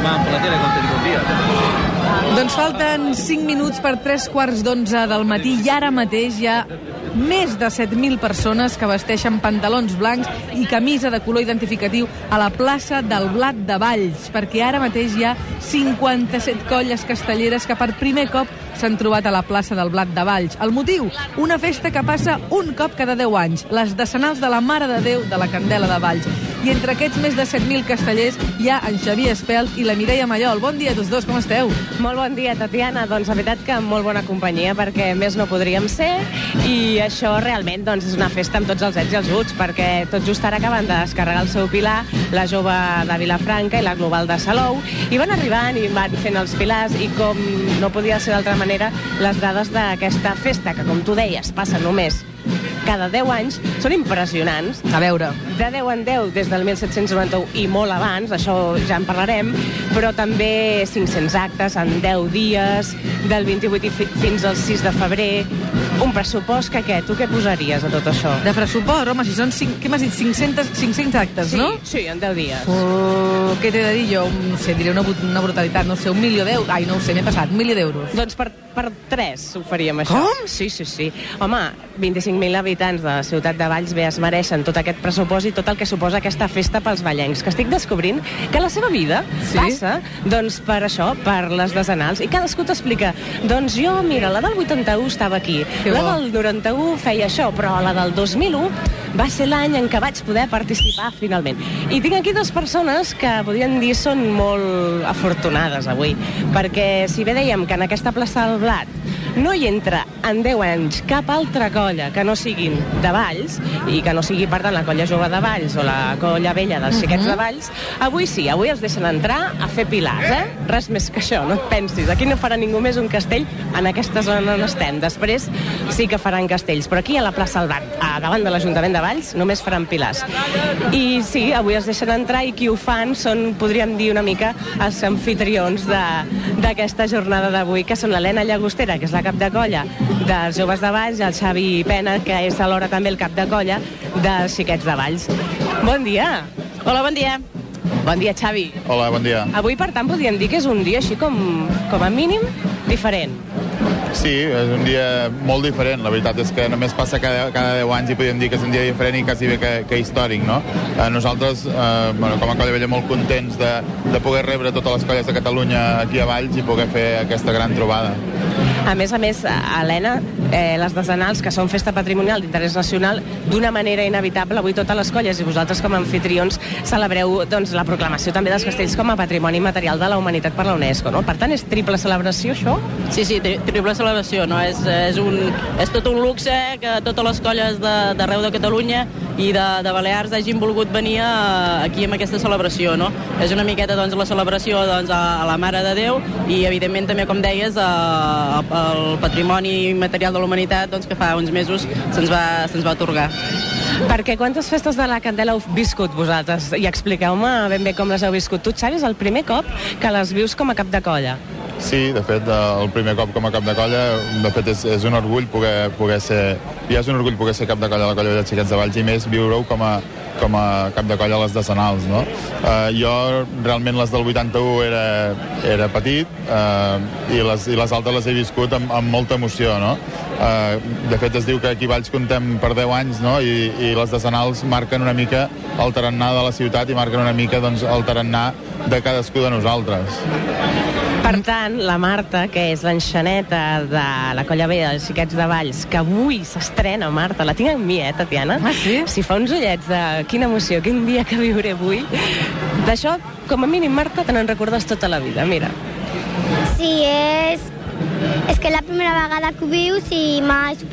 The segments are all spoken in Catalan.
estimaban por la tele con días. Doncs falten 5 minuts per 3 quarts d'11 del matí i ara mateix hi ha més de 7.000 persones que vesteixen pantalons blancs i camisa de color identificatiu a la plaça del Blat de Valls, perquè ara mateix hi ha 57 colles castelleres que per primer cop s'han trobat a la plaça del Blat de Valls. El motiu? Una festa que passa un cop cada 10 anys, les decenals de la Mare de Déu de la Candela de Valls. I entre aquests més de 7.000 castellers hi ha en Xavier Espelt i la Mireia Mallol. Bon dia a tots dos, com esteu? Molt bon dia, Tatiana. Doncs la veritat que molt bona companyia, perquè més no podríem ser, i això realment doncs, és una festa amb tots els ets i els uts, perquè tot just ara acaben de descarregar el seu pilar, la jove de Vilafranca i la Global de Salou, i van arribant i van fent els pilars, i com no podia ser d'altra manera, les dades d'aquesta festa, que com tu deies, passa només cada 10 anys, són impressionants. A veure. De 10 en 10 des del 1791 i molt abans, això ja en parlarem, però també 500 actes en 10 dies, del 28 i fi- fins al 6 de febrer, un pressupost que què? Tu què posaries a tot això? De pressupost, home, si són, cinc, què m'has dit, 500, 500 actes, Sí, no? sí, en 10 dies. Uh, què t'he de dir jo? No sé, diré una, una brutalitat, no sé, un milió d'euros. Ai, no ho sé, m'he passat, un milió d'euros. Doncs per, per 3 ho faríem, això. Com? Sí, sí, sí. Home, 25.000 habitants de la ciutat de Valls bé es mereixen tot aquest pressupost i tot el que suposa aquesta festa pels ballencs, que estic descobrint que la seva vida Sí? passa, doncs, per això, per les desenals, i cadascú t'explica, doncs jo, mira, la del 81 estava aquí, Que la bo. del 91 feia això, però la del 2001 va ser l'any en què vaig poder participar finalment. I tinc aquí dues persones que podríem dir són molt afortunades avui, perquè si bé dèiem que en aquesta plaça del Blat no hi entra en 10 anys cap altra colla que no siguin de Valls i que no sigui, per tant, la colla jove de Valls o la colla vella dels xiquets de Valls, avui sí, avui els deixen entrar a fer pilars, eh? Res més que això, no et pensis. Aquí no farà ningú més un castell en aquesta zona on estem. Després sí que faran castells, però aquí a la plaça Albat, a davant de l'Ajuntament de Valls, només faran pilars. I sí, avui els deixen entrar i qui ho fan són, podríem dir una mica, els anfitrions de- d'aquesta jornada d'avui, que són l'Helena Llagostera, que és la cap de colla dels joves de Valls, i el Xavi Pena, que és alhora també el cap de colla dels xiquets de Valls. Bon dia! Hola, bon dia. Bon dia, Xavi. Hola, bon dia. Avui, per tant, podríem dir que és un dia així com, com a mínim diferent. Sí, és un dia molt diferent. La veritat és que només passa cada, cada 10 anys i podríem dir que és un dia diferent i quasi bé que, que històric, no? Eh, nosaltres, eh, bueno, com a Colla Vella, molt contents de, de poder rebre totes les colles de Catalunya aquí a Valls i poder fer aquesta gran trobada. A més a més, Helena, eh, les desenals, que són festa patrimonial d'interès nacional, d'una manera inevitable, avui totes les colles i vosaltres com a anfitrions celebreu doncs, la proclamació també dels castells com a patrimoni material de la humanitat per la UNESCO. No? Per tant, és triple celebració, això? Sí, sí, tri triple celebració, no? És, és, un, és tot un luxe que totes les colles d'arreu de, de Catalunya i de, de Balears hagin volgut venir a, aquí amb aquesta celebració, no? És una miqueta, doncs, la celebració doncs, a, a la Mare de Déu i, evidentment, també, com deies, a, a, el patrimoni material de la humanitat doncs, que fa uns mesos se'ns va, se'ns va atorgar. Perquè quantes festes de la Candela heu viscut vosaltres? I expliqueu-me ben bé com les heu viscut. Tu, Xavi, és el primer cop que les vius com a cap de colla. Sí, de fet, eh, el primer cop com a cap de colla, de fet, és, és un orgull poder, poder ser... Ja és un orgull poder ser cap de colla de la colla de xiquets de Valls i més viure-ho com a, com a cap de colla a les decenals, no? Uh, jo, realment, les del 81 era, era petit uh, i, les, i les altres les he viscut amb, amb molta emoció, no? Uh, de fet, es diu que aquí a Valls contem per 10 anys, no? I, i les decenals marquen una mica el tarannà de la ciutat i marquen una mica doncs, el tarannà de cadascú de nosaltres. Per tant, la Marta, que és l'enxaneta de la Colla Vella dels Xiquets de Valls, que avui s'estrena, Marta, la tinc amb mi, eh, Tatiana? Ah, sí? Si fa uns ullets de quina emoció, quin dia que viuré avui. D'això, com a mínim, Marta, te n'en recordes tota la vida, mira. Sí, és... És que la primera vegada que ho vius i mai se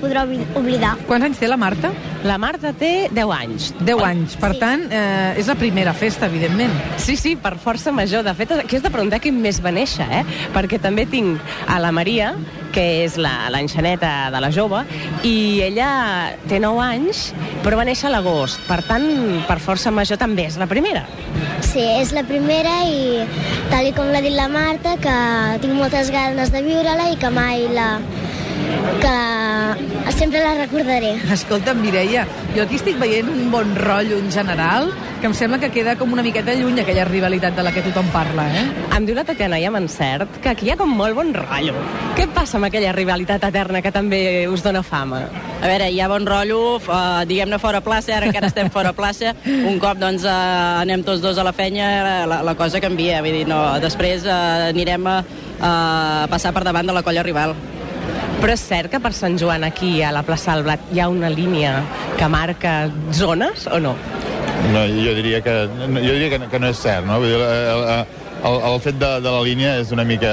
podrà obli- oblidar. Quants anys té la Marta? La Marta té 10 anys. 10 anys. Per Sí. tant, eh, és la primera festa, evidentment. Sí, sí, per força major. De fet, aquí has de preguntar quin mes va néixer, eh? Perquè també tinc a la Maria, que és la- l'enxaneta de la jove, i ella té 9 anys, però va néixer a l'agost. Per tant, per força major també és la primera. Sí, és la primera i tal i com l'ha dit la Marta, que tinc moltes ganes de viure-la i que mai la... que sempre la recordaré. Escolta, Mireia, jo aquí estic veient un bon rotllo en general, que que em sembla que queda com una miqueta lluny aquella rivalitat de la que tothom parla, eh? Em diu la Tatiana i amb encert que aquí hi ha com molt bon rotllo. Què passa amb aquella rivalitat eterna que també us dona fama? A veure, hi ha bon rotllo, uh, diguem-ne fora plaça, ara encara estem fora plaça, un cop doncs uh, anem tots dos a la fenya, la, la cosa canvia, vull dir, no, després uh, anirem a, a passar per davant de la colla rival. Però és cert que per Sant Joan aquí a la plaça del Blat hi ha una línia que marca zones o no? No, jo diria que, jo diria que, que no és cert, no? Vull dir, el, el, el fet de, de la línia és una mica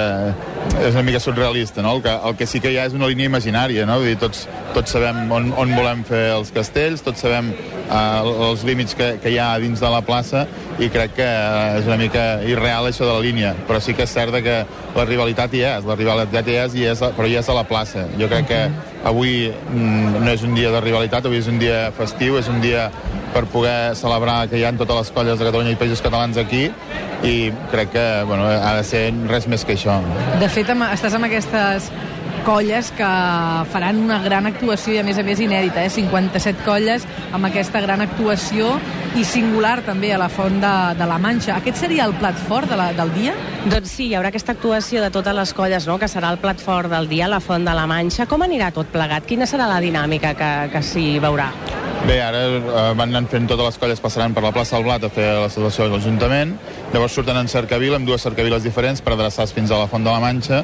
és una mica surrealista, no? El que, el que sí que hi ha és una línia imaginària, no? Vull dir, tots, tots sabem on, on volem fer els castells, tots sabem eh, els límits que, que hi ha dins de la plaça i crec que eh, és una mica irreal això de la línia, però sí que és cert que la rivalitat hi és, la rivalitat hi és, i és però hi és a la plaça. Jo crec que avui mm, no és un dia de rivalitat, avui és un dia festiu, és un dia per poder celebrar que hi ha totes les colles de Catalunya i països catalans aquí i crec que bueno, ha de ser res més que això. De fet, amb, estàs amb aquestes colles que faran una gran actuació i a més a més inèdita, eh? 57 colles amb aquesta gran actuació i singular també a la Font de, de la Manxa. Aquest seria el plat fort de la, del dia? Doncs sí, hi haurà aquesta actuació de totes les colles, no?, que serà el plat fort del dia a la Font de la Manxa. Com anirà tot plegat? Quina serà la dinàmica que, que s'hi veurà? Bé, ara eh, van anant fent totes les colles, passaran per la plaça del Blat a fer la celebració de l'Ajuntament, llavors surten en cercavila, amb dues cercaviles diferents per adreçar-se fins a la Font de la Manxa,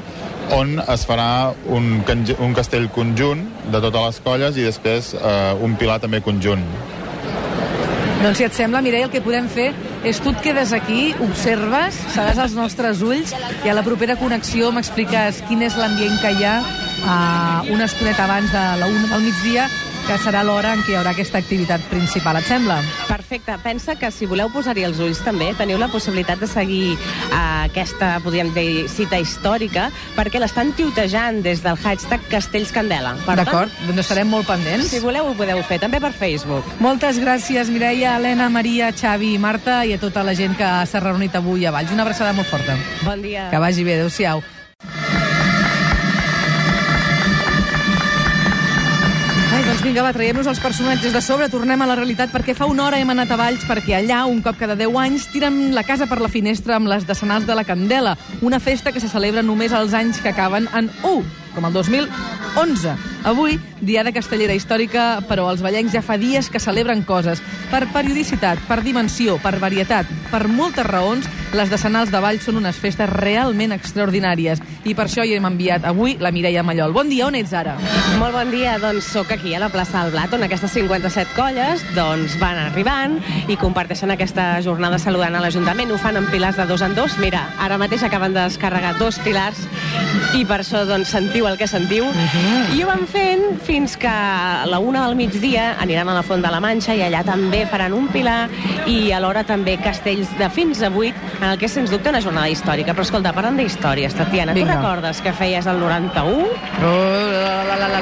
on es farà un, un castell conjunt de totes les colles i després eh, un pilar també conjunt. Doncs si et sembla, Mireia, el que podem fer és tu et quedes aquí, observes, seràs als nostres ulls i a la propera connexió m'expliques quin és l'ambient que hi ha uh, una estoneta abans de la una del migdia que serà l'hora en què hi haurà aquesta activitat principal. Et sembla? Perfecte. Pensa que si voleu posar-hi els ulls també, teniu la possibilitat de seguir uh, aquesta, podríem dir, cita històrica, perquè l'estan tiutejant des del hashtag Castells Candela. D'acord, doncs estarem molt pendents. Si voleu ho podeu fer, també per Facebook. Moltes gràcies, Mireia, Helena, Maria, Xavi i Marta i a tota la gent que s'ha reunit avui a Valls. Una abraçada molt forta. Bon dia. Que vagi bé, adeu-siau. Vinga, va, traiem-nos els personatges de sobre, tornem a la realitat, perquè fa una hora hem anat a Valls, perquè allà, un cop cada 10 anys, tiren la casa per la finestra amb les decenals de la Candela, una festa que se celebra només els anys que acaben en 1, com el 2011. Avui, Diada Castellera Històrica, però els ballencs ja fa dies que celebren coses. Per periodicitat, per dimensió, per varietat, per moltes raons, les decenals de Valls són unes festes realment extraordinàries. I per això hi hem enviat avui la Mireia Mallol. Bon dia, on ets ara? Molt bon dia, doncs sóc aquí a la plaça del Blat, on aquestes 57 colles doncs, van arribant i comparteixen aquesta jornada saludant a l'Ajuntament. Ho fan en pilars de dos en dos. Mira, ara mateix acaben de descarregar dos pilars i per això doncs, sentiu el que sentiu. Uh -huh. I ho van fent fins que a la una del migdia aniran a la Font de la Manxa i allà també faran un pilar i alhora també castells de fins a 8 en el que és, sens dubte, una jornada històrica. Però escolta, parlant d'històries, Tatiana, Vinga. tu recordes que feies el 91? Oh,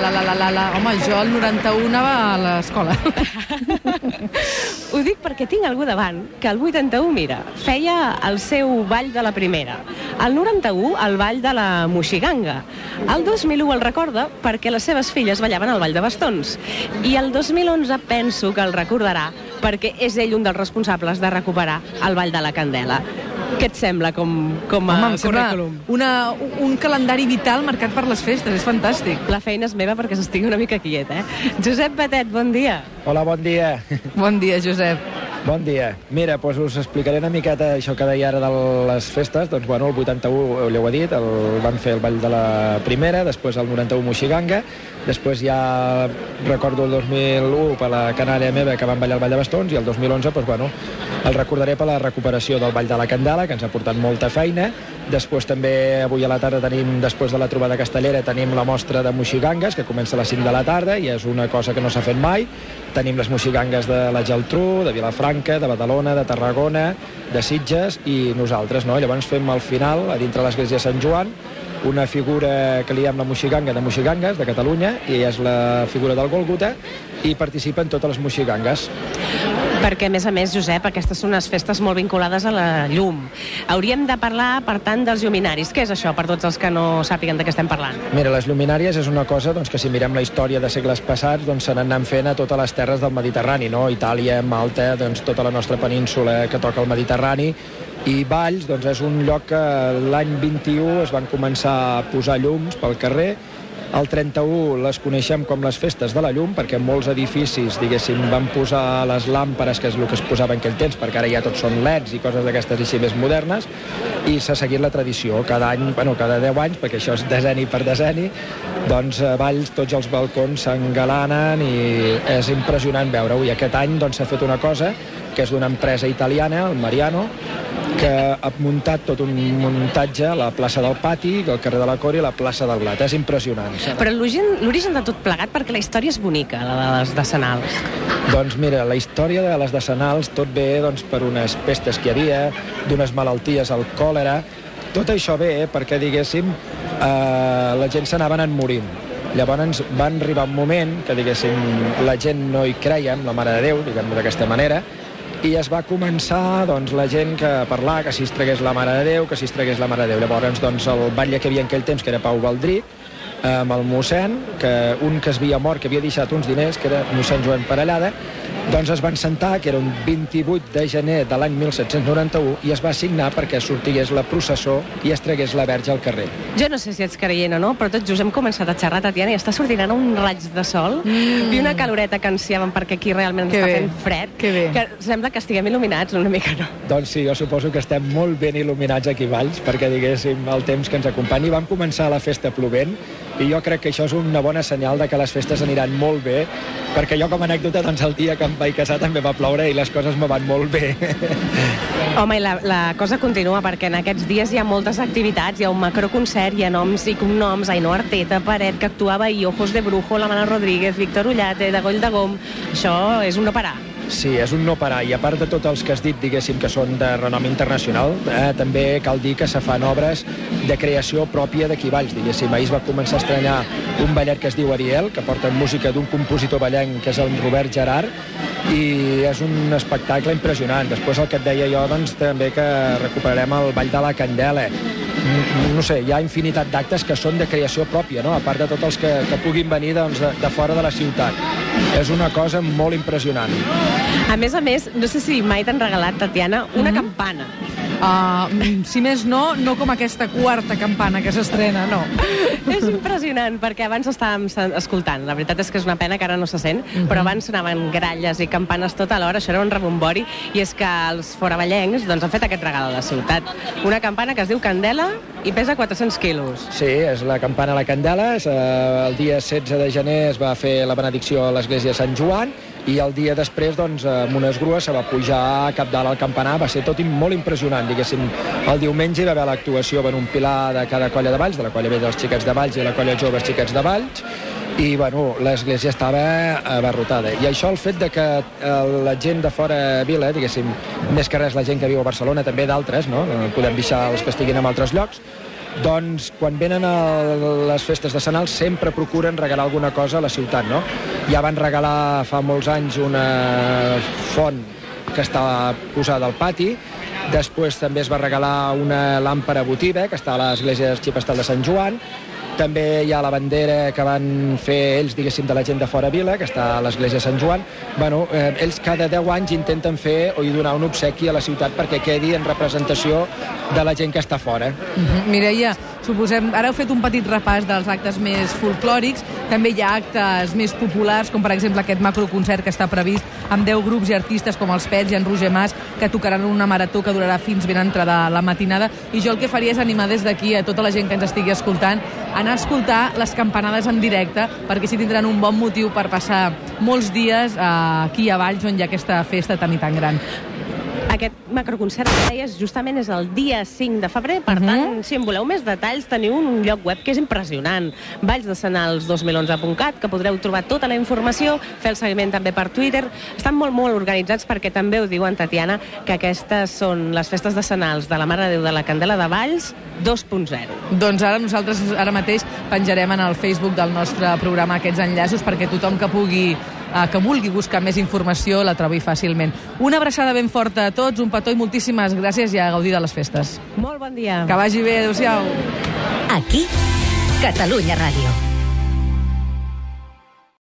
la, la, la, la, la. Home, jo el 91 anava a l'escola. Ho dic perquè tinc algú davant que el 81, mira, feia el seu ball de la primera. El 91, el ball de la Moixiganga. El 2001 el recorda perquè les seves filles ballaven al ball de bastons. I el 2011 penso que el recordarà perquè és ell un dels responsables de recuperar el ball de la Candela. Què et sembla com, com a Home, currículum? una, un calendari vital marcat per les festes. És fantàstic. La feina és meva perquè s'estigui una mica quiet, eh? Josep Batet, bon dia. Hola, bon dia. Bon dia, Josep. Bon dia. Mira, doncs us explicaré una miqueta això que deia ara de les festes. Doncs, bueno, el 81, ja ho he dit, el, van fer el ball de la primera, després el 91 Moixiganga, després ja recordo el 2001 per la canària meva que van ballar el ball de bastons i el 2011, doncs, bueno, el recordaré per la recuperació del ball de la Candela, que ens ha portat molta feina. Després també avui a la tarda tenim, després de la trobada castellera, tenim la mostra de moxigangues, que comença a les 5 de la tarda i és una cosa que no s'ha fet mai. Tenim les moxigangues de la Geltrú, de Vilafranca, de Badalona, de Tarragona, de Sitges i nosaltres, no? Llavors fem al final, a dintre l'església de Sant Joan, una figura que li diem la moxiganga de moxigangues de Catalunya i és la figura del Golgota i participen totes les moxigangues. Perquè, a més a més, Josep, aquestes són unes festes molt vinculades a la llum. Hauríem de parlar, per tant, dels lluminaris. Què és això, per tots els que no sàpiguen de què estem parlant? Mira, les luminàries és una cosa doncs, que si mirem la història de segles passats doncs, se n'han anat fent a totes les terres del Mediterrani, no? Itàlia, Malta, doncs, tota la nostra península que toca el Mediterrani, i Valls doncs, és un lloc que l'any 21 es van començar a posar llums pel carrer el 31 les coneixem com les festes de la llum perquè molts edificis, diguéssim, van posar les làmperes, que és el que es posava en aquell temps, perquè ara ja tots són leds i coses d'aquestes així més modernes, i s'ha seguit la tradició. Cada any, bueno, cada 10 anys, perquè això és deseni per deseni, doncs Valls tots els balcons s'engalanen i és impressionant veure-ho. I aquest any doncs, s'ha fet una cosa que és d'una empresa italiana, el Mariano, que ha muntat tot un muntatge a la plaça del Pati, al carrer de la Cora i la plaça del Blat. És impressionant. Però l'origen de tot plegat, perquè la història és bonica, la de les decenals. Doncs mira, la història de les decenals tot ve doncs, per unes pestes que hi havia, d'unes malalties, el còlera... Tot això ve perquè, diguéssim, eh, la gent s'anava anant morint. Llavors van arribar un moment que, diguéssim, la gent no hi creia en la Mare de Déu, diguem d'aquesta manera, i es va començar doncs, la gent que parlar que si es tragués la Mare de Déu, que si es tragués la Mare de Déu. Llavors, doncs, el batlle que havia en aquell temps, que era Pau Valdric, amb el mossèn, que un que es havia mort, que havia deixat uns diners, que era mossèn Joan Parellada, doncs es van sentar, que era un 28 de gener de l'any 1791, i es va signar perquè sortigués la processó i es tragués la verge al carrer. Jo no sé si ets creient o no, però tots just hem començat a xerrar, Tatiana, i està sortint ara un raig de sol mm. i una caloreta que ansiàvem perquè aquí realment Que està bé, fent fred, que bé. que sembla que estiguem il·luminats una mica, no? Doncs sí, jo suposo que estem molt ben il·luminats aquí a Valls, perquè diguéssim el temps que ens acompanyi. Vam començar la festa plovent, i jo crec que això és una bona senyal de que les festes aniran molt bé, perquè jo com a anècdota, doncs el dia que em vaig casar també va ploure i les coses me van molt bé. Home, i la, la cosa continua, perquè en aquests dies hi ha moltes activitats, hi ha un macroconcert, hi ha noms i cognoms, Ainhoa Arteta, Paret, que actuava ahir, Ojos de Brujo, la Mana Rodríguez, Víctor Ullate, de Goll de Gom... Això és un no parar. Sí, és un no parar, i a part de tots els que has dit, diguéssim, que són de renom internacional, eh, també cal dir que se fan obres de creació pròpia d'aquí Valls, diguéssim. Ahir es va començar a estrenar un ballet que es diu Ariel, que porta música d'un compositor ballenc, que és el Robert Gerard, i és un espectacle impressionant. Després el que et deia jo, doncs, també que recuperarem el Ball de la Candela. Mm, No sé, hi ha infinitat d'actes que són de creació pròpia, no? a part de tots els que, que puguin venir doncs, de, de fora de la ciutat. És una cosa molt impressionant. A més a més, no sé si mai t'han regalat, Tatiana, una campana. Uh, si més no, no com aquesta quarta campana que s'estrena, no. és impressionant, perquè abans estàvem escoltant. La veritat és que és una pena que ara no se sent, però abans sonaven gralles i campanes tota l'hora, això era un rebombori, i és que els foravellencs doncs, han fet aquest regal a la ciutat. Una campana que es diu Candela i pesa 400 quilos. Sí, és la campana a la Candela. És, eh, el dia 16 de gener es va fer la benedicció a l'església de Sant Joan i el dia després, doncs, amb unes grues se va pujar a cap dalt al campanar. Va ser tot molt impressionant, diguéssim. El diumenge hi va haver l'actuació en un pilar de cada colla de Valls, de la colla vella dels xiquets de Valls i la colla joves xiquets de Valls, i bueno, l'església estava abarrotada. I això, el fet de que eh, la gent de fora vila, diguéssim, més que res la gent que viu a Barcelona, també d'altres, no? Eh, podem deixar els que estiguin en altres llocs, doncs quan venen a les festes de Sanals sempre procuren regalar alguna cosa a la ciutat, no? Ja van regalar fa molts anys una font que està posada al pati, després també es va regalar una làmpara votiva que està a l'església d'Arxipestal de Sant Joan, també hi ha la bandera que van fer ells, diguéssim, de la gent de fora vila, que està a l'església de Sant Joan. Bueno, eh, ells cada 10 anys intenten fer o donar un obsequi a la ciutat perquè quedi en representació de la gent que està fora. Mhm. Mireia, suposem, ara heu fet un petit repàs dels actes més folclòrics, també hi ha actes més populars, com per exemple aquest macroconcert que està previst amb 10 grups i artistes com els Pets i en Roger Mas, que tocaran una marató que durarà fins ben entrada la matinada, i jo el que faria és animar des d'aquí a tota la gent que ens estigui escoltant a anar a escoltar les campanades en directe, perquè així tindran un bon motiu per passar molts dies eh, aquí a Valls, on hi ha aquesta festa tan i tan gran. Aquest macroconcert que deies justament és el dia 5 de febrer, per Mhm. tant, si en voleu més detalls, teniu un lloc web que és impressionant, vallsdesenals2011.cat, que podreu trobar tota la informació, fer el seguiment també per Twitter. Estan molt, molt organitzats perquè també ho diuen, Tatiana, que aquestes són les festes de Senals de la Mare de Déu de la Candela de Valls 2.0. Doncs ara nosaltres ara mateix penjarem en el Facebook del nostre programa aquests enllaços perquè tothom que pugui eh, que vulgui buscar més informació la trobi fàcilment. Una abraçada ben forta a tots, un petó i moltíssimes gràcies i a gaudir de les festes. Molt bon dia. Que vagi bé, adeu-siau. Aquí, Catalunya Ràdio.